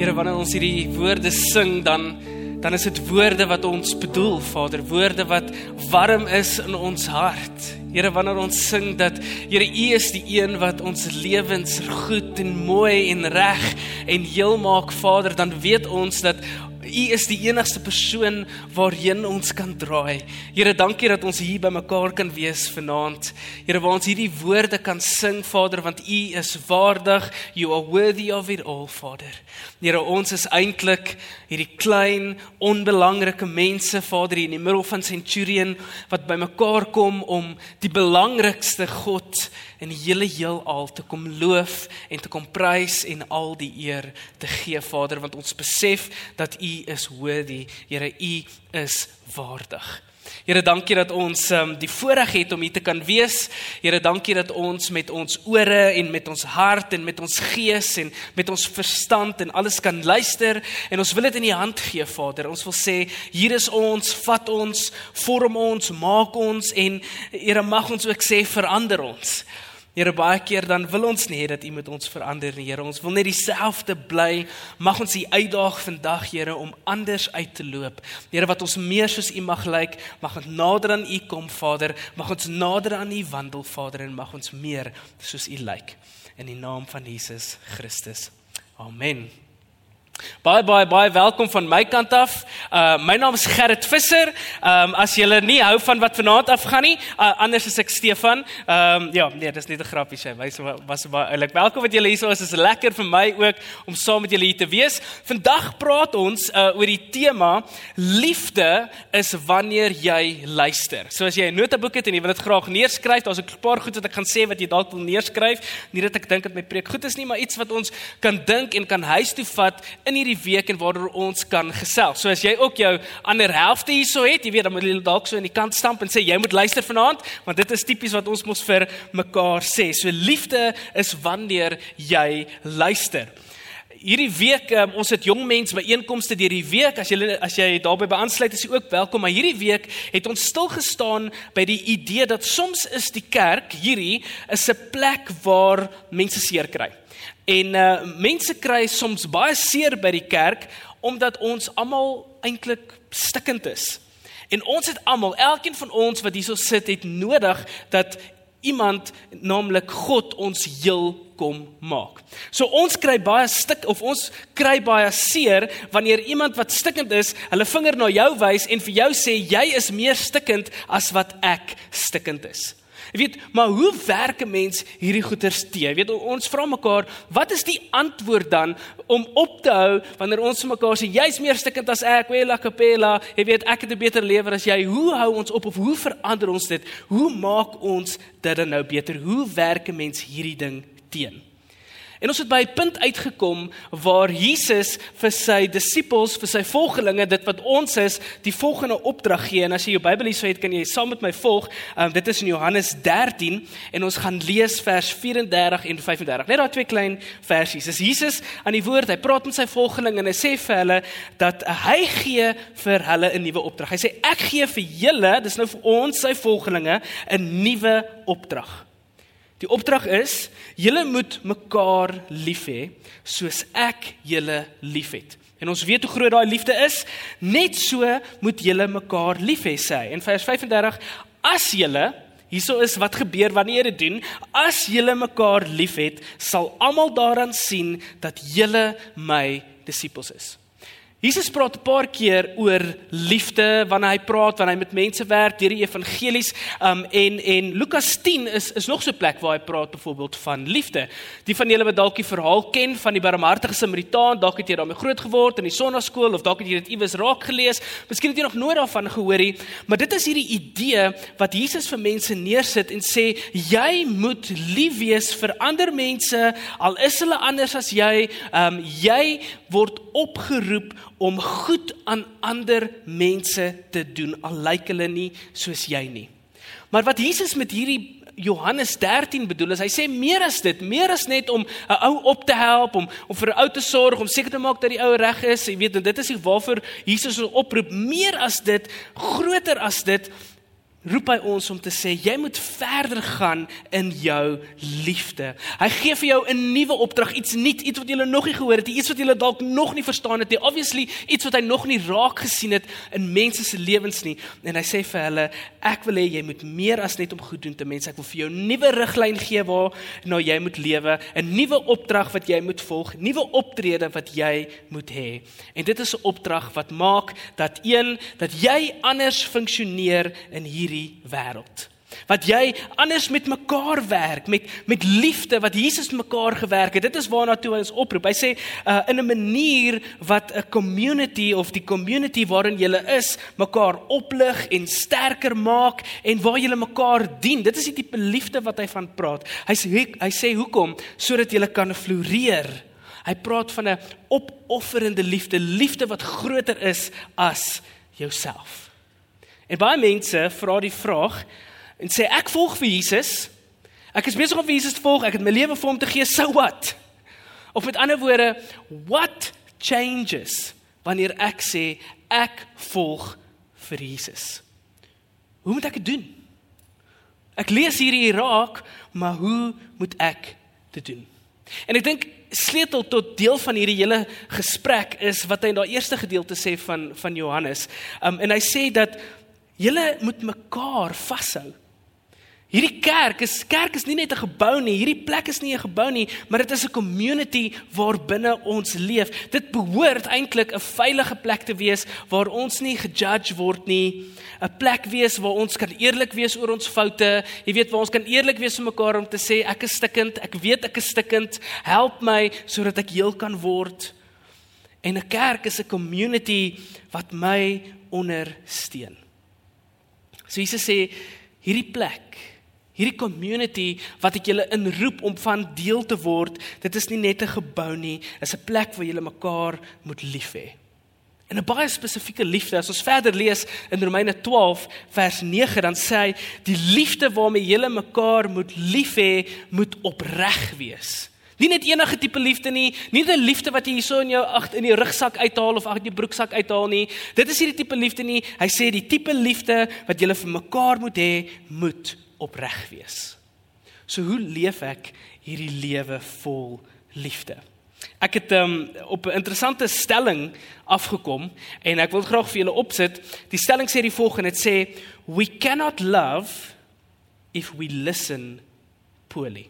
Here, wanneer ons hierdie woorde sing, dan dan is dit woorde wat ons bedoel, Vader, woorde wat warm is in ons hart. Here, wanneer ons sing dat Here U is die een wat ons lewens goed en mooi en reg en heel maak, Vader, dan weet ons dat U is die enigste persoon waarheen ons kan draai. Here, dankie dat ons hier by mekaar kan wees vanaand. Here, waar ons hierdie woorde kan sing, Vader, want U is waardig. You are worthy of it all, Vader. Here, ons is eintlik hierdie klein, onbelangrike mense, Vader, in die middel van Centurion wat by mekaar kom om die belangrikste God in die hele heelal te kom loof en te kom prys en al die eer te gee Vader want ons besef dat U is worthy Here U is waardig Here dankie dat ons um, die voorreg het om hier te kan wees. Here dankie dat ons met ons ore en met ons hart en met ons gees en met ons verstand en alles kan luister en ons wil dit in U hand gee Vader. Ons wil sê hier is ons, vat ons, vorm ons, maak ons en Here mag ons ook sê verander ons. Here baie keer dan wil ons nie hê dat U met ons verander nie, Here. Ons wil net dieselfde bly. Mag ons U uitdaag vandag, Here, om anders uit te loop. Here, wat ons meer soos U mag lyk, mag ons nader aan U kom, Vader. Mag ons nader aan U wandel, Vader, en mag ons meer soos U lyk. In die naam van Jesus Christus. Amen. Baie baie baie welkom van my kant af. Uh my naam is Gerrit Visser. Um as julle nie hou van wat vanaand afgaan nie, uh, anders is ek Stefan. Um ja, nee, dis net 'n grappie sê. Wys was baie oulik. Welkom dat julle hier is. Dit is lekker vir my ook om saam met julle hier te wees. Vandag praat ons uh oor die tema liefde is wanneer jy luister. So as jy 'n notaboek het en jy wil dit graag neerskryf, daar's 'n paar goed wat ek gaan sê wat jy dalk wil neerskryf. Nie dat ek dink dat my preek goed is nie, maar iets wat ons kan dink en kan huis toe vat in hierdie week en waaroor ons kan gesels. So as jy ook jou ander helfte hierso het, jy weet dan moet jy dalk so in die kant stamp en sê jy moet luister vanaand, want dit is tipies wat ons mos vir mekaar sê. So liefde is wanneer jy luister. Hierdie week um, ons het jong mense by einkomste deur die week as jy as jy daarbey beaansluit is jy ook welkom maar hierdie week het ons stil gestaan by die idee dat soms is die kerk hierdie is 'n plek waar mense seer kry. En uh mense kry soms baie seer by die kerk omdat ons almal eintlik stikkend is. En ons het almal, elkeen van ons wat hierso sit, het nodig dat iemand, naamlik God, ons heel kom maak. So ons kry baie stik of ons kry baie seer wanneer iemand wat stikkend is, hulle vinger na jou wys en vir jou sê jy is meer stikkend as wat ek stikkend is. Jy weet, maar hoe werk 'n mens hierdie goeters te? Jy weet, ons vra mekaar, wat is die antwoord dan om op te hou wanneer ons mekaar sê jy's meer stikkend as ek, wela kapela, jy weet, ek het 'n beter lewer as jy. Hoe hou ons op of hoe verander ons dit? Hoe maak ons dit dan nou beter? Hoe werk 'n mens hierdie ding teen? En ons het by 'n punt uitgekom waar Jesus vir sy disippels, vir sy volgelinge, dit wat ons is, die volgende opdrag gee. En as jy jou Bybel hierso het, kan jy saam met my volg. Um, dit is in Johannes 13 en ons gaan lees vers 34 en 35. Net daai twee klein versies. Dis Jesus aan die woord. Hy praat met sy volgelinge en hy sê vir hulle dat hy gee vir hulle 'n nuwe opdrag. Hy sê ek gee vir julle, dis nou vir ons sy volgelinge, 'n nuwe opdrag. Die opdrag is: julle moet mekaar lief hê soos ek julle liefhet. En ons weet hoe groot daai liefde is. Net so moet julle mekaar lief hê, sê hy. In vers 35: As julle hieso is wat gebeur wanneer jy dit doen, as julle mekaar liefhet, sal almal daaraan sien dat julle my disippels is. Jesus praat 'n paar keer oor liefde wanneer hy praat wanneer hy met mense werk deur die evangelies um, en en Lukas 10 is is nog so 'n plek waar hy praat byvoorbeeld van liefde. Die van julle wat dalk die verhaal ken van die barmhartige Samaritaan, dalk het jy daarmee groot geword in die sonnaskool of dalk het jy dit iewers raak gelees. Miskien het jy nog nooit daarvan gehoor nie, maar dit is hierdie idee wat Jesus vir mense neersit en sê jy moet lief wees vir ander mense al is hulle anders as jy. Um, jy word opgeroep om goed aan ander mense te doen al lyk hulle nie soos jy nie. Maar wat Jesus met hierdie Johannes 13 bedoel is hy sê meer as dit, meer as net om 'n ou op te help, om om vir 'n ou te sorg, om seker te maak dat die ou reg is. Jy weet, dit is waarvoor Jesus ons oproep meer as dit, groter as dit roep hy ons om te sê jy moet verder gaan in jou liefde. Hy gee vir jou 'n nuwe opdrag, iets nuut, iets wat jy nog nie gehoor het nie, iets wat jy dalk nog nie verstaan het nie. Obviously, iets wat hy nog nie raak gesien het in mense se lewens nie. En hy sê vir hulle, ek wil hê jy moet meer as net om goed doen te mense. Ek wil vir jou 'n nuwe riglyn gee waar nou jy moet lewe, 'n nuwe opdrag wat jy moet volg, nuwe optrede wat jy moet hê. En dit is 'n opdrag wat maak dat een dat jy anders funksioneer in hier hierdie wêreld. Wat jy anders met mekaar werk met met liefde wat Jesus mekaar gewerk het. Dit is waarna toe hy ons oproep. Hy sê uh, in 'n manier wat 'n community of die community waarin jy is mekaar oplig en sterker maak en waar jy mekaar dien. Dit is die tipe liefde wat hy van praat. Hy sê hy sê hoekom sodat jy kan floreer. Hy praat van 'n opofferende liefde, liefde wat groter is as jouself. En baie mense vra die vraag en sê ek volg vir Jesus. Ek is besig om vir Jesus te volg. Ek het my lewe vir hom te gee. So what? Of met ander woorde, what changes wanneer ek sê ek volg vir Jesus? Hoe moet ek dit doen? Ek lees hierdie raak, maar hoe moet ek dit doen? En ek dink sleutel tot deel van hierdie hele gesprek is wat hy in daai eerste gedeelte sê van van Johannes. Um en hy sê dat Julle moet mekaar vashou. Hierdie kerk is kerk is nie net 'n gebou nie, hierdie plek is nie 'n gebou nie, maar dit is 'n community waar binne ons leef. Dit behoort eintlik 'n veilige plek te wees waar ons nie gejudge word nie, 'n plek wees waar ons kan eerlik wees oor ons foute. Jy weet waar ons kan eerlik wees vir mekaar om te sê ek is stikkend, ek weet ek is stikkend, help my sodat ek heel kan word. En 'n kerk is 'n community wat my ondersteun. So Jesus sê hierdie plek, hierdie community wat ek julle inroep om van deel te word, dit is nie net 'n gebou nie, is 'n plek waar julle mekaar moet lief hê. En 'n baie spesifieke liefde. As ons verder lees in Romeine 12 vers 9, dan sê hy die liefde waarmee julle mekaar moet lief hê, moet opreg wees. Nie net enige tipe liefde nie, nie 'n liefde wat jy hierso in jou ag in jou rugsak uithaal of ag in jou broeksak uithaal nie. Dit is hierdie tipe liefde nie. Hy sê die tipe liefde wat jy vir mekaar moet hê, moet opreg wees. So hoe leef ek hierdie lewe vol liefde? Ek het um, op 'n interessante stelling afgekom en ek wil graag vir julle opsit. Die stelling sê die volgende, dit sê we cannot love if we listen poorly.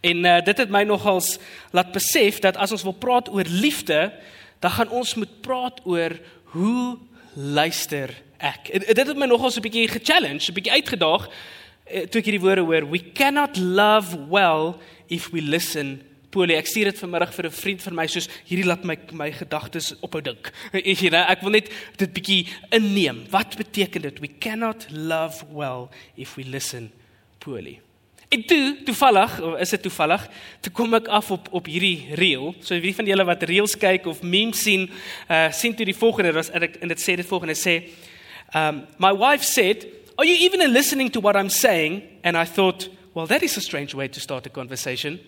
En uh, dit het my nogals laat besef dat as ons wil praat oor liefde, dan gaan ons moet praat oor hoe luister ek. En, dit het my nogals 'n bietjie ge-challenge, 'n bietjie uitgedaag uh, toe ek hierdie woorde hoor. We cannot love well if we listen poorly. Ek sê dit vanmiddag vir 'n vriend van my soos hierdie laat my my gedagtes ophou dink. Jy nou, ek wil net dit bietjie inneem. Wat beteken dit? We cannot love well if we listen poorly. En toe, toevallig, is dit toevallig, toe kom ek af op op hierdie reel. So wie van julle wat reels kyk of memes sien, uh sien toe die volgende was en dit sê dit volgende sê um my wife said, "Are you even listening to what I'm saying?" And I thought, "Well, that is a strange way to start a conversation."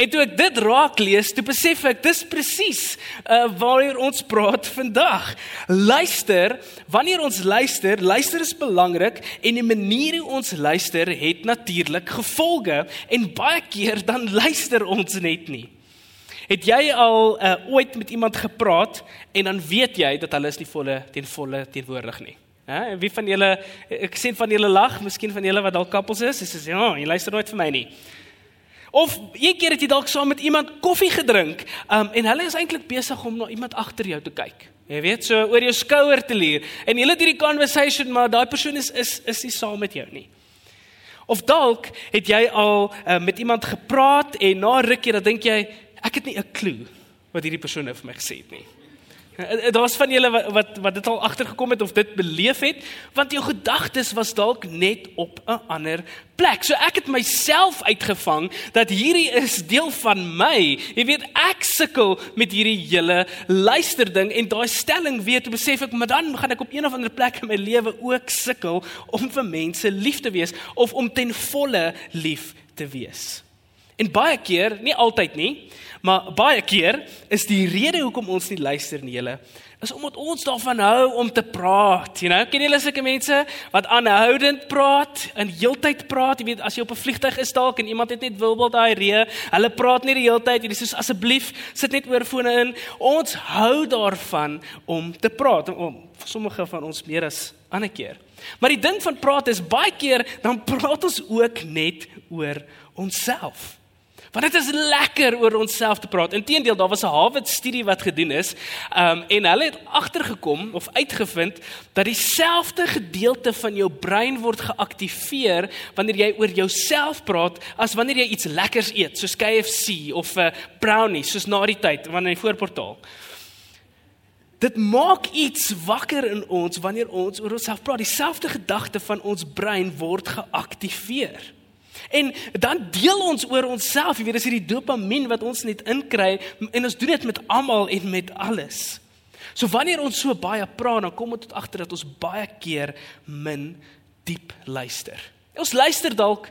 En toe ek dit raak lees, toe besef ek dis presies uh waaroor ons praat vandag. Luister, wanneer ons luister, luister is belangrik en die manier hoe ons luister het natuurlik gevolge en baie keer dan luister ons net nie. Het jy al uh ooit met iemand gepraat en dan weet jy dat hulle is nie volle ten volle teenwoordig nie. Hè? En wie van julle ek sien van julle lag, miskien van julle wat dalk kappels is sê, "Ja, jy luister nooit vir my nie." Of een keer het jy dalk saam met iemand koffie gedrink, um, en hulle is eintlik besig om na iemand agter jou te kyk. Jy weet, so oor jou skouer te leer. En jy het hierdie conversation, maar daai persoon is is is nie saam met jou nie. Of dalk het jy al uh, met iemand gepraat en na rukkie dan dink jy, ek het nie 'n klou wat hierdie persoon nou vir my gesê het nie. Eh, eh, daar's van julle wat wat wat dit al agtergekom het of dit beleef het, want jou gedagtes was dalk net op 'n ander plek. So ek het myself uitgevang dat hierdie is deel van my. Jy weet, ek sukkel met hierdie hele luister ding en daai stelling weet, besef ek, maar dan gaan ek op een of ander plek in my lewe ook sukkel om vir mense lief te wees of om ten volle lief te wees. En baie keer, nie altyd nie, Maar baie keer is die rede hoekom ons nie luister nie, julle, is omdat ons daarvan hou om te praat. Jy nou, ken julle sulke mense wat aanhoudend praat en heeltyd praat? Jy weet, as jy op 'n vliegtyg is dalk en iemand het net wibbel daai reë, hulle praat nie die hele tyd. Jy sê asseblief sit net oorfone in. Ons hou daarvan om te praat. Om sommige van ons meer as ander keer. Maar die ding van praat is baie keer dan praat ons ook net oor onsself. Want dit is lekker oor onsself te praat. Inteendeel, daar was 'n Harvard studie wat gedoen is, um en hulle het agtergekom of uitgevind dat dieselfde gedeelte van jou brein word geaktiveer wanneer jy oor jouself praat as wanneer jy iets lekkers eet, soos KFC of 'n uh, brownie, soos na die tyd wanneer jy voorportaal. Dit maak iets wakker in ons wanneer ons oor onsself praat. Dieselfde gedagte van ons brein word geaktiveer. En dan deel ons oor onsself, jy weet, dis hierdie dopamien wat ons net inkry en ons doen dit met almal en met alles. So wanneer ons so baie praat, dan kom ons tot agter dat ons baie keer min diep luister. Ons luister dalk,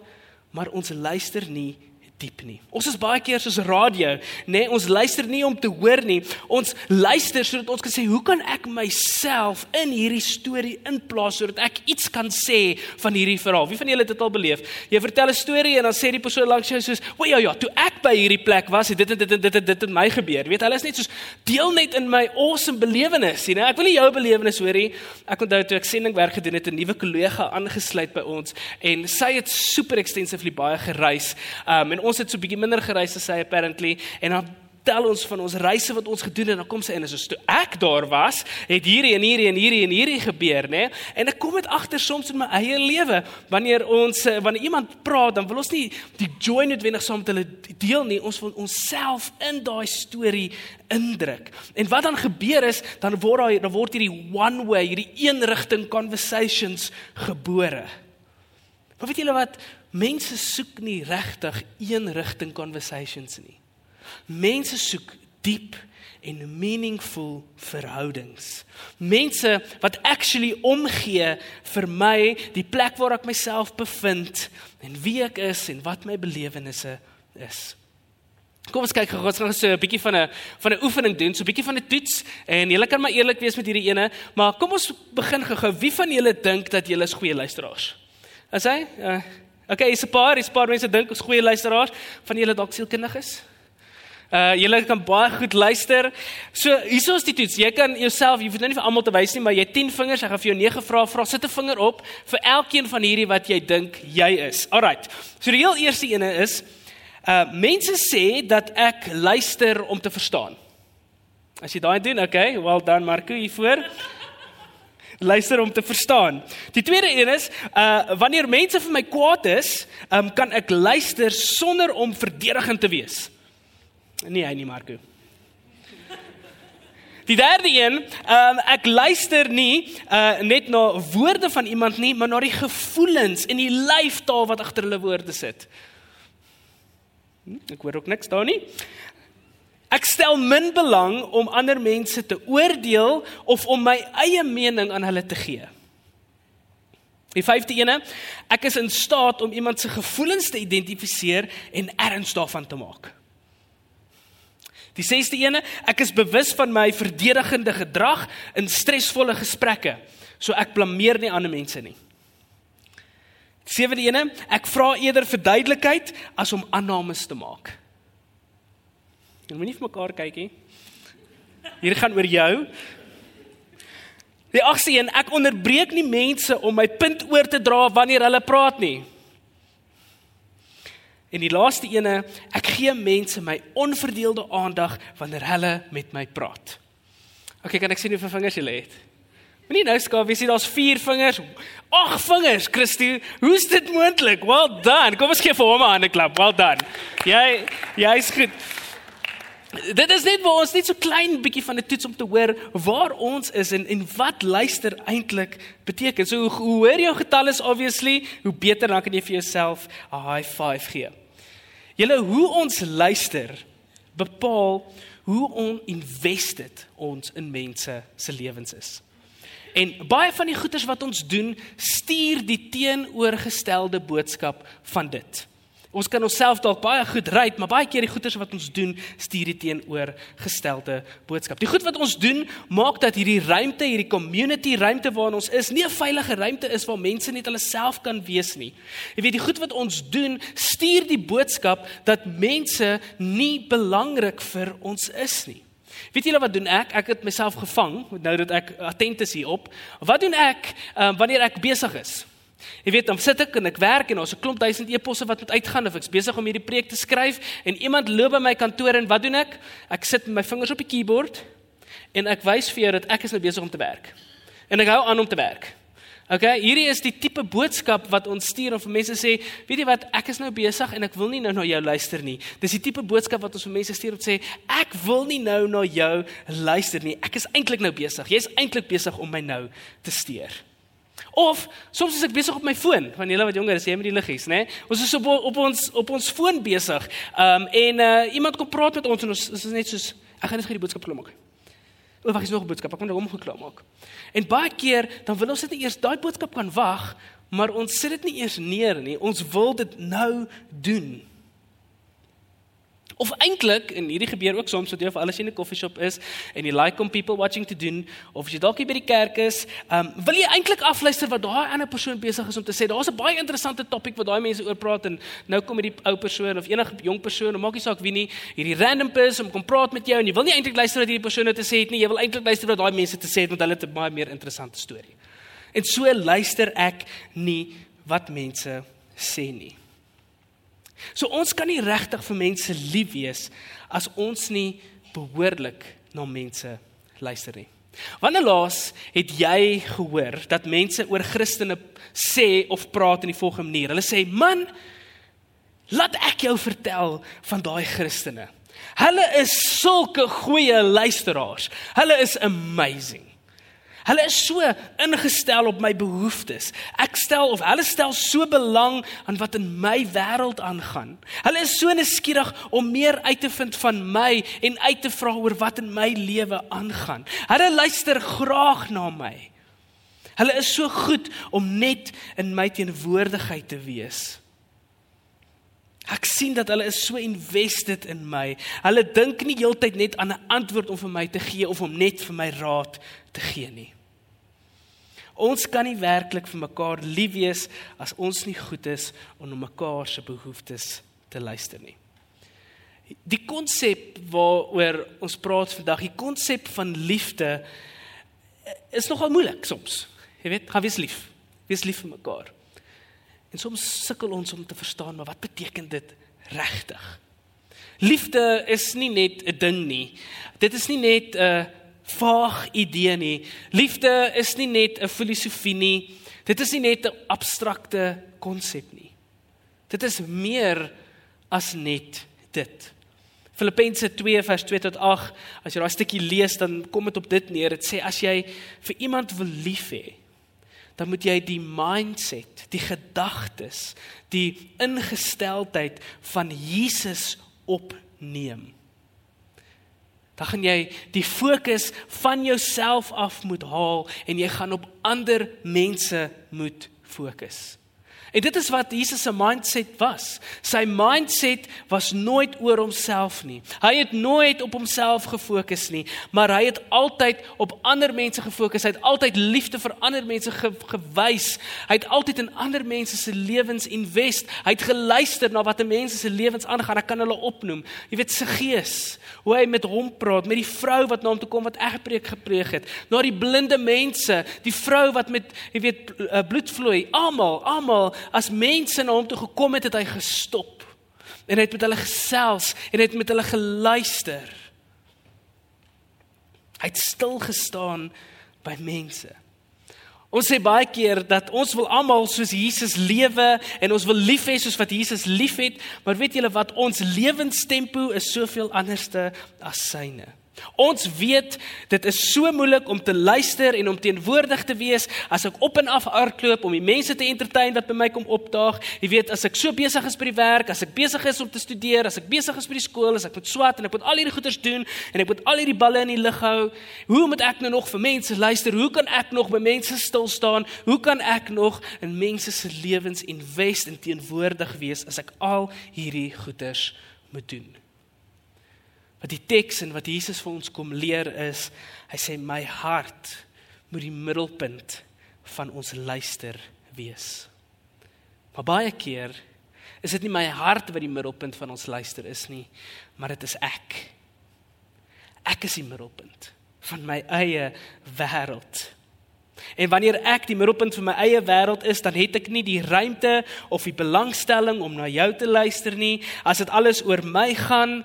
maar ons luister nie diep nie. Ons is baie keer soos radio, nê? Nee, ons luister nie om te hoor nie. Ons luister sodat ons kan sê, "Hoe kan ek myself in hierdie storie inplaas sodat ek iets kan sê van hierdie verhaal?" Wie van julle het dit al beleef? Jy vertel 'n storie en dan sê die persoon langs jou soos, "O ja ja, toe ek by hierdie plek was, het dit en dit en dit en dit met my gebeur." Weet, hulle is net soos deel net in my awesome belewenis, sien jy? Ek wil nie jou belewenis hoor nie. Ek onthou toe ek sendingwerk gedoen het, 'n nuwe kollega aangesluit by ons en sy het super extensively baie gereis. Um en het so 'n bietjie minder gereis as sy apparently en dan tel ons van ons reise wat ons gedoen het en dan kom sy in en so toe ek daar was, het hierdie en hierdie en hierdie en hierdie gebeur, nê? En ek kom dit agter soms in my eie lewe wanneer ons eh, wanneer iemand praat, dan wil ons nie die joy noodwendig saam met hulle deel nie, ons wil onsself in daai storie indruk. En wat dan gebeur is, dan word daai dan word hierdie one way, hierdie een rigting conversations gebore. Maar weet julle wat? Mense soek nie regtig een rigting conversations nie. Mense soek diep en meaningful verhoudings. Mense wat actually omgee vir my, die plek waar ek myself bevind en wie ek is en wat my belewennisse is. Kom ons kyk gou, ons gaan so 'n bietjie van 'n van 'n oefening doen, so 'n bietjie van 'n toets en julle kan maar eerlik wees met hierdie ene, maar kom ons begin gou-gou. Wie van julle dink dat julle is goeie luisteraars? Is hy? Uh, okay, is 'n paar, is 'n paar mense dink ons goeie luisteraars van julle dalk sielkundig is. Uh julle kan baie goed luister. So hieso is die toets. Jy kan jouself, jy hoef nou nie vir almal te wys nie, maar jy 10 vingers, ek gaan vir jou 9 vra, vra sit 'n vinger op vir elkeen van hierdie wat jy dink jy is. Alrite. So die heel eerste ene is uh mense sê dat ek luister om te verstaan. As jy daai doen, okay, well done Marco hier voor luister om te verstaan. Die tweede een is uh wanneer mense vir my kwaad is, um, kan ek luister sonder om verdedigend te wees. Nee, hy nie Marco. Die derde een, um, ek luister nie uh net na woorde van iemand nie, maar na die gevoelens en die lyftaal wat agter hulle woorde sit. Hm, ek hoor ook niks daar nie. Ek stel min belang om ander mense te oordeel of om my eie mening aan hulle te gee. Die vyfde ene, ek is in staat om iemand se gevoelens te identifiseer en erns daarvan te maak. Die sesde ene, ek is bewus van my verdedigende gedrag in stresvolle gesprekke, so ek blameer nie ander mense nie. Sewende ene, ek vra eerder verduidelikheid as om aannames te maak. Jy moenie vir mekaar kyk nie. Hier gaan oor jou. Die agste een, ek onderbreek nie mense om my punt oor te dra wanneer hulle praat nie. En die laaste ene, ek gee mense my onverdeelde aandag wanneer hulle met my praat. OK, kan ek sien hoeveel vingers jy het? Moenie nou skaaf, jy sien daar's 4 vingers. 8 vingers, Christo. Hoe's dit moontlik? Well done. Kom ons gee vir hom 'n hande klap. Well done. Jy jy's goed. Dit is net vir ons net so klein bietjie van 'n toets om te hoor waar ons is en en wat luister eintlik beteken. So hoe, hoor jou getal is obviously, hoe beter dan kan jy vir jouself 'n high five gee. Julle hoe ons luister bepaal hoe oninvested ons in mense se lewens is. En baie van die goeders wat ons doen, stuur die teenoorgestelde boodskap van dit. Ons kan onsself dalk baie goed ry, maar baie keer die goeders wat ons doen, stuur dit teenoor gestelde boodskap. Die goed wat ons doen, maak dat hierdie ruimte, hierdie community ruimte waarin ons is, nie 'n veilige ruimte is waar mense net hulle self kan wees nie. Jy weet, die goed wat ons doen, stuur die boodskap dat mense nie belangrik vir ons is nie. Weet julle wat doen ek? Ek het myself gevang nou dat ek attent is hierop. Wat doen ek um, wanneer ek besig is? Jy weet, dan sit ek en ek werk en ons 'n klomp duisend e-posse wat moet uitgaan of ek's besig om hierdie preek te skryf en iemand loop by my kantoor en wat doen ek? Ek sit met my vingers op die keyboard en ek wys vir jou dat ek is nou besig om te werk. En ek hou aan om te werk. Okay, hierdie is die tipe boodskap wat ons stuur om vir mense sê, weet jy wat, ek is nou besig en ek wil nie nou na jou luister nie. Dis die tipe boodskap wat ons vir mense stuur om te sê, ek wil nie nou na jou luister nie. Ek is eintlik nou besig. Jy's eintlik besig om my nou te steur. Of soms is ek besig op my foon, van julle wat jonger is, jy met die liggies, né? Ons is op op ons op ons foon besig. Ehm um, en uh iemand kom praat met ons en ons is net soos ek gaan net gou die boodskap klaar maak. O, wag, is nog 'n boodskap. Ek moet hom geklaar maak. En baie keer dan wil ons net eers daai boodskap kan wag, maar ons sit dit nie eers neer nie. Ons wil dit nou doen. Of eintlik en hierdie gebeur ook soms dat jy of alles in 'n koffieshop is en jy like om people watching te doen of as jy dalk by die kerk is, um, wil jy eintlik afluister wat daai ander persoon besig is om te sê. Daar's 'n baie interessante topik wat daai mense oor praat en nou kom hierdie ou persoon of enige jong persoon, maak nie saak wie nie, hierdie random person kom praat met jou en jy wil nie eintlik luister wat hierdie persoon te sê het nie. Jy wil eintlik luister wat daai mense te sê het want hulle het 'n baie meer interessante storie. En so luister ek nie wat mense sê nie. So ons kan nie regtig vir mense lief wees as ons nie behoorlik na mense luister nie. Wanneer laas het jy gehoor dat mense oor Christene sê of praat in die volgende manier? Hulle sê: "Man, laat ek jou vertel van daai Christene. Hulle is sulke goeie luisteraars. Hulle is amazing." Hulle is so ingestel op my behoeftes. Ek stel of hulle stel so belang aan wat in my wêreld aangaan. Hulle is so nuuskierig om meer uit te vind van my en uit te vra oor wat in my lewe aangaan. Hulle luister graag na my. Hulle is so goed om net in my teenwoordigheid te wees. Ek sien dat hulle is so invested in my. Hulle dink nie heeltyd net aan 'n antwoord om vir my te gee of om net vir my raad te gee nie. Ons kan nie werklik vir mekaar lief wees as ons nie goed is om na mekaar se behoeftes te luister nie. Die konsep waaroor ons praat vandag, die konsep van liefde is nogal moeilik soms. Jy weet, gaan wees lief. Wees lief vir mekaar. En soms sukkel ons om te verstaan maar wat beteken dit regtig? Liefde is nie net 'n ding nie. Dit is nie net 'n vaag idee nie. Liefde is nie net 'n filosofie nie. Dit is nie net 'n abstrakte konsep nie. Dit is meer as net dit. Filippense 2 vers 2 tot 8, as jy daai stukkie lees, dan kom dit op dit neer. Dit sê as jy vir iemand wil lief hê, dan moet jy die mindset, die gedagtes, die ingesteldheid van Jesus opneem dan gaan jy die fokus van jouself af moet haal en jy gaan op ander mense moet fokus. En dit is wat Jesus se mindset was. Sy mindset was nooit oor homself nie. Hy het nooit op homself gefokus nie, maar hy het altyd op ander mense gefokus. Hy het altyd liefde vir ander mense ge gewys. Hy het altyd in ander mense se lewens invest. Hy het geluister na wat 'n mens se lewens aangaan. Ek kan hulle opnoem. Jy weet se gees, hoe hy met hom praat, met die vrou wat na hom toe kom wat ek gepreek gepreek het, na die blinde mense, die vrou wat met jy weet eh, bloedvloei, almal, almal as mense na hom toe gekom het, het hy gestop. En hy het met hulle gesels en hy het met hulle geluister. Hy het stil gestaan by mense. Ons sê baie keer dat ons wil almal soos Jesus lewe en ons wil lief hê soos wat Jesus liefhet, maar weet julle wat ons lewenstempo is soveel anderste as syne. Ons weet dit is so moeilik om te luister en om teenwoordig te wees as ek op en af hardloop om die mense te entertain wat by my kom opdaag. Jy weet as ek so besig is by die werk, as ek besig is om te studeer, as ek besig is by die skool, as ek moet swat en ek moet al hierdie goeders doen en ek moet al hierdie balle in die lug hou. Hoe moet ek nou nog vir mense luister? Hoe kan ek nog by mense stil staan? Hoe kan ek nog in mense se lewens invest en teenwoordig wees as ek al hierdie goeders moet doen? Wat die teks en wat Jesus vir ons kom leer is, hy sê my hart moet die middelpunt van ons luister wees. Maar baie keer is dit nie my hart wat die middelpunt van ons luister is nie, maar dit is ek. Ek is die middelpunt van my eie wêreld. En wanneer ek die middelpunt van my eie wêreld is, dan het ek nie die ruimte of die belangstelling om na jou te luister nie. As dit alles oor my gaan,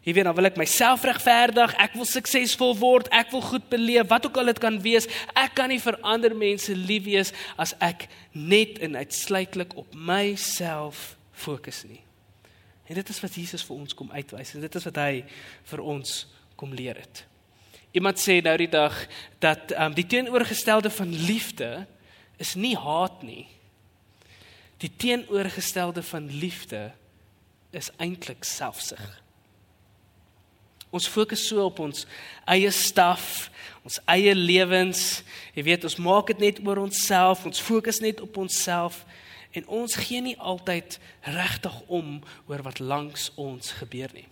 Jy weet, dan wil ek myself regverdig, ek wil suksesvol word, ek wil goed beleef, wat ook al dit kan wees. Ek kan nie vir ander mense lief wees as ek net en uitsluitlik op myself fokus nie. En dit is wat Jesus vir ons kom uitwys en dit is wat hy vir ons kom leer het. Iemand sê nou die dag dat um, die teenoorgestelde van liefde is nie haat nie. Die teenoorgestelde van liefde is eintlik selfsug. Ons fokus so op ons eie staf, ons eie lewens. Jy weet, ons maak dit net oor onsself, ons fokus net op onsself en ons gee nie altyd regtig om oor wat langs ons gebeur nie.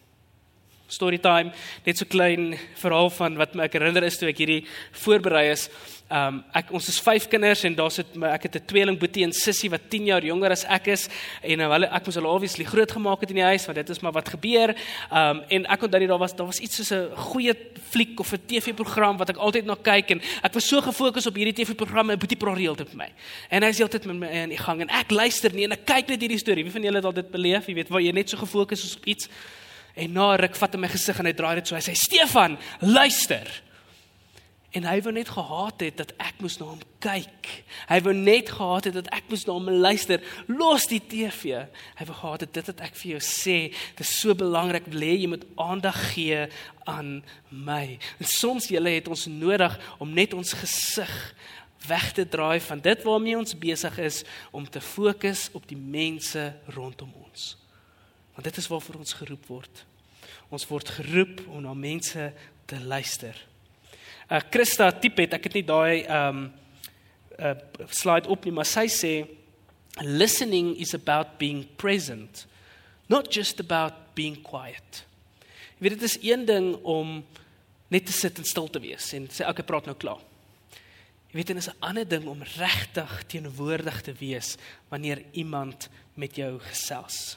Story time, net so klein verhaal van wat my ek herinner is toe ek hierdie voorberei is. Um ek ons is vyf kinders en daar sit my ek het 'n tweeling boetie en sussie wat 10 jaar jonger as ek is en nou hulle ek moes hulle obviously groot gemaak het in die huis want dit is maar wat gebeur. Um en ek onthou daar was daar was iets soos 'n goeie fliek of 'n TV-program wat ek altyd na kyk en ek was so gefokus op hierdie TV-program en boetie praat reeltyd met my. En hy is heeltyd met my in die gang en ek luister nie en ek kyk net hierdie storie. Wie van julle het al dit beleef? Jy weet waar jy net so gefokus is op iets. En na ruk vat hy my gesig en hy draai dit so. Hy sê: "Stefan, luister." En hy wou net gehaat het dat ek moes na hom kyk. Hy wou net gehaat het dat ek moes na hom luister. Los die TV. Hy wou gehad het dit wat ek vir jou sê, dit is so belangrik, lê jy moet aandag gee aan my. En soms julle het ons nodig om net ons gesig weg te draai van dit waarmee ons besig is om te fokus op die mense rondom ons. Want dit is waarvoor ons geroep word. Ons word geroep om na mense te luister. Uh, Christa tipe het ek het nie daai um uh, slide op nie maar sy sê listening is about being present not just about being quiet. Jy weet dit is een ding om net te sit en stil te wees en sê okay praat nou klaar. Jy weet dit is 'n ander ding om regtig teenwoordig te wees wanneer iemand met jou gesels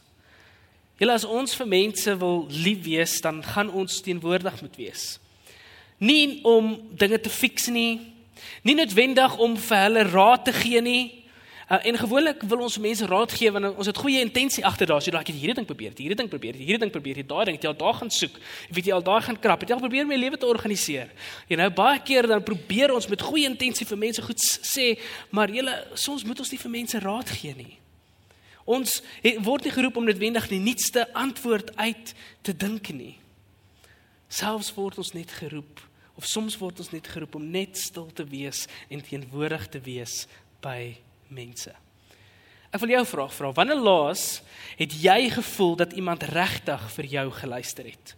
Julle as ons vir mense wil lief wees, dan gaan ons teenwoordig moet wees nie om dinge te fix nie, nie noodwendig om vir hulle raad te gee nie. Uh, en gewoonlik wil ons mense raad gee wanneer ons het goeie intensie agter daar, so dat ek hierdie ding probeer, hierdie ding probeer, hierdie ding probeer, daai ding, jy al daar gaan soek, weet jy al daar gaan krap, jy al probeer my lewe te organiseer. Jy nou baie keer dan probeer ons met goeie intensie vir mense goed sê, maar jy soms moet ons nie vir mense raad gee nie. Ons word nie geroep om noodwendig die nuutste antwoord uit te dink nie. Selfs word ons net geroep Of soms word ons net geroep om net stil te wees en teenwoordig te wees by mense. Ek wil jou vra, vra, wanneer laas het jy gevoel dat iemand regtig vir jou geluister het?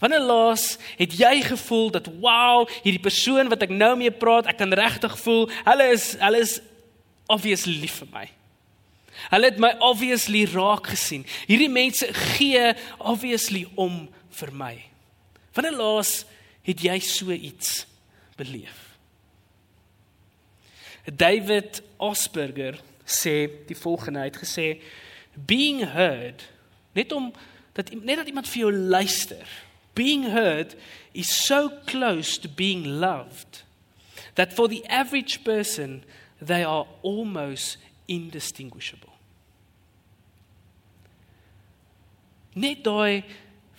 Wanneer laas het jy gevoel dat wow, hierdie persoon wat ek nou mee praat, ek kan regtig voel, hulle is hulle is obviously lief vir my. Hulle het my obviously raak gesien. Hierdie mense gee obviously om vir my. Wanneer laas het jy so iets beleef? David Osberger sê die volgende het gesê being heard net om dat net dat iemand vir jou luister being heard is so close to being loved that for the average person they are almost indistinguishable Net daai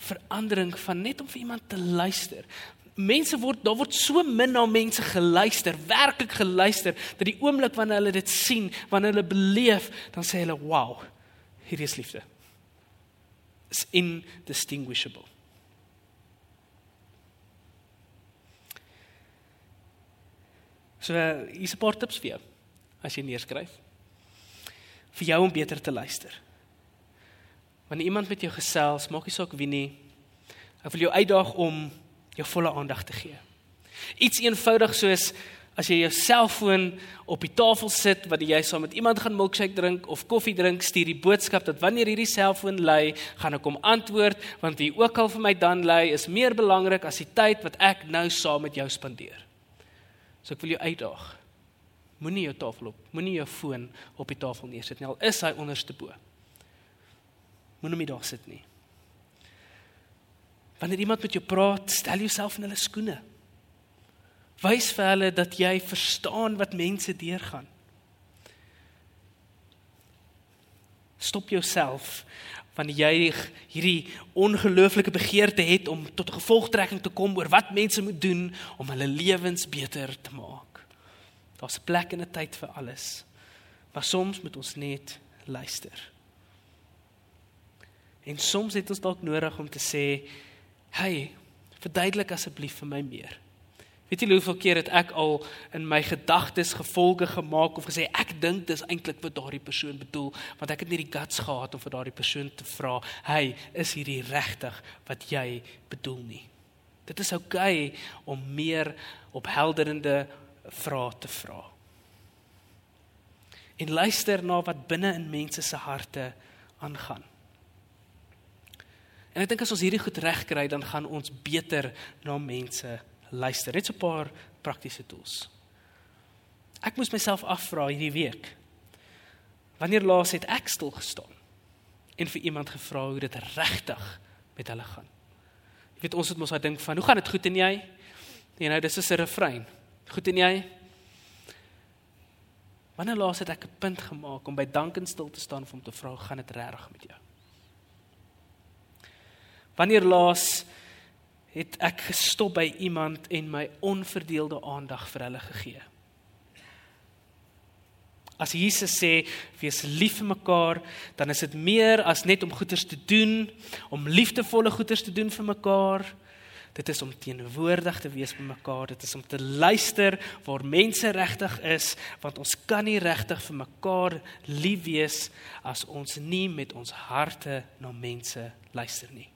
verandering van net om vir iemand te luister. Mense word daar word so min na mense geluister, werklik geluister dat die oomblik wanneer hulle dit sien, wanneer hulle beleef, dan sê hulle wow, hierdie is liefde. It's indistinguishable. So hier's 'n paar tips vir jou as jy neerskryf vir jou om beter te luister. Wanneer iemand met jou gesels, maak nie saak wie nie. Ek wil jou uitdaag om jou volle aandag te gee. Iets eenvoudig soos as jy jou selfoon op die tafel sit wat jy saam met iemand gaan milkshake drink of koffie drink, stuur die boodskap dat wanneer hierdie selfoon lui, gaan ek hom antwoord want wie ook al vir my dan lui is meer belangrik as die tyd wat ek nou saam met jou spandeer. So ek wil jou uitdaag. Moenie jou tafel op, moenie jou foon op die tafel neersit nie. Al is hy onderste bo. Moenie hom daar sit nie. Wanneer iemand met jou praat, stel jouself in hulle skoene. Wys vir hulle dat jy verstaan wat mense deurgaan. Stop jouself wanneer jy hierdie ongelooflike begeerte het om tot 'n gevolgtrekking te kom oor wat mense moet doen om hulle lewens beter te maak. Daar's 'n plek en 'n tyd vir alles. Maar soms moet ons net luister. En soms het ons dalk nodig om te sê, "Hey, verduidelik asseblief vir my meer." Weet jy hoeveel keer het ek al in my gedagtes gevolge gemaak of gesê ek dink dis eintlik wat daardie persoon bedoel want ek het nie die guts gehad om vir daardie persoon te vra, "Hey, is hierdie regtig wat jy bedoel nie?" Dit is oukei okay om meer ophelderende vrae te vra. En luister na wat binne in mense se harte aangaan. En ek dink as ons hierdie goed regkry, dan gaan ons beter na mense luister. Net so 'n paar praktiese tools. Ek moes myself afvra hierdie week. Wanneer laas het ek stil gestaan en vir iemand gevra hoe dit regtig met hulle gaan? Jy weet ons het mos daai ding van, hoe gaan dit goed en jy? En nou dis 'n refrein. Goed en jy? Wanneer laas het ek 'n punt gemaak om by dank en stil te staan om te vra, gaan dit reg met jou? Wanneer laas het ek gestop by iemand en my onverdeelde aandag vir hulle gegee. As Jesus sê wees lief vir mekaar, dan is dit meer as net om goeders te doen, om liefdevolle goeders te doen vir mekaar. Dit is om teenwoordig te wees by mekaar, dit is om te luister waar mense regtig is, want ons kan nie regtig vir mekaar lief wees as ons nie met ons harte na mense luister nie.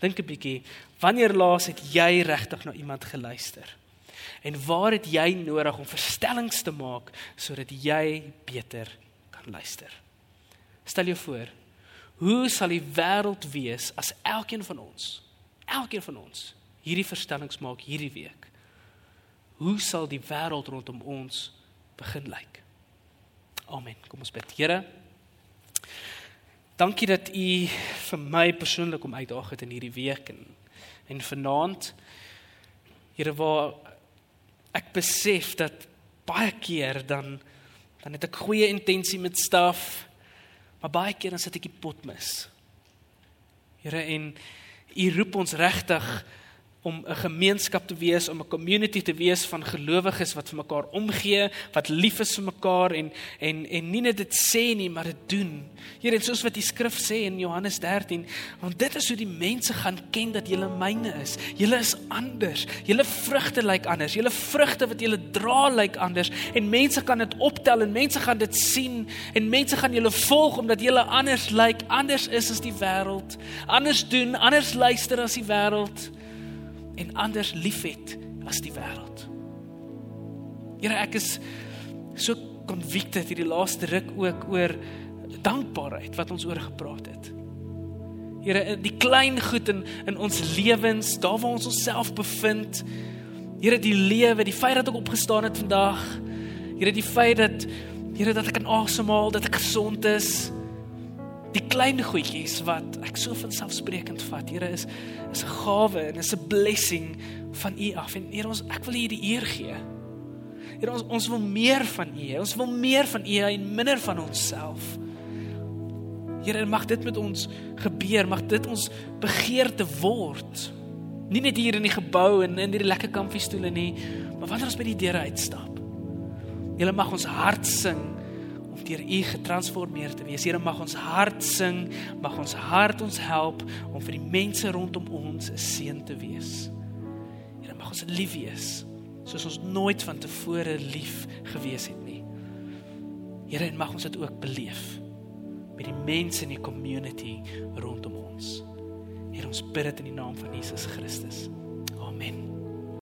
Dink 'n bietjie, wanneer laas het jy regtig na iemand geluister? En waar het jy nodig om verstellings te maak sodat jy beter kan luister? Stel jou voor, hoe sal die wêreld wees as elkeen van ons, elkeen van ons hierdie verstellings maak hierdie week? Hoe sal die wêreld rondom ons begin lyk? Amen. Kom ons bid. Here, Dankie dat u vir my persoonlik om uitdaag het in hierdie week en en vanaand Here waar ek besef dat baie keer dan dan het ek goeie intensie met staf maar baie keer dan sit ek die pot mis. Here en u roep ons regtig om 'n gemeenskap te wees, om 'n community te wees van gelowiges wat vir mekaar omgee, wat lief is vir mekaar en en en nie net dit sê nie, maar dit doen. Here, en soos wat die skrif sê in Johannes 13, want dit is hoe die mense gaan ken dat julle myne is. Julle is anders. Julle vrugte lyk anders. Julle vrugte wat julle dra lyk anders en mense kan dit optel en mense gaan dit sien en mense gaan julle volg omdat julle anders lyk, anders is as die wêreld. Anders doen, anders luister as die wêreld en anders liefhet as die wêreld. Here, ek is so convicted hierdie laaste ruk ook oor dankbaarheid wat ons oor gepraat het. Here, die klein goed in in ons lewens, daar waar ons onsself bevind. Here, die lewe, die feit dat ek opgestaan het vandag. Here, die feit dat Here dat ek kan asemhaal, dat ek gesond is die klein goedjies wat ek so van selfsprekend vat. Here is is 'n gawe en is 'n blessing van U af. En Here ons ek wil U die eer gee. Here ons ons wil meer van U. Ons wil meer van U en minder van onsself. Here mag dit met ons gebeur, mag dit ons begeerte word. Nie net hier in die gebou en in hierdie lekker kamfiestoele nie, maar wanneer ons by die deure uitstap. Here mag ons hart sing deur U getransformeer te wees. Here mag ons hart sing, mag ons hart ons help om vir die mense rondom ons 'n seën te wees. Here mag ons lief wees. soos ons nooit van tevore lief gewees het nie. Here, en mag ons dit ook beleef met die mense in die community rondom ons. Here, ons bid dit in die naam van Jesus Christus. Amen.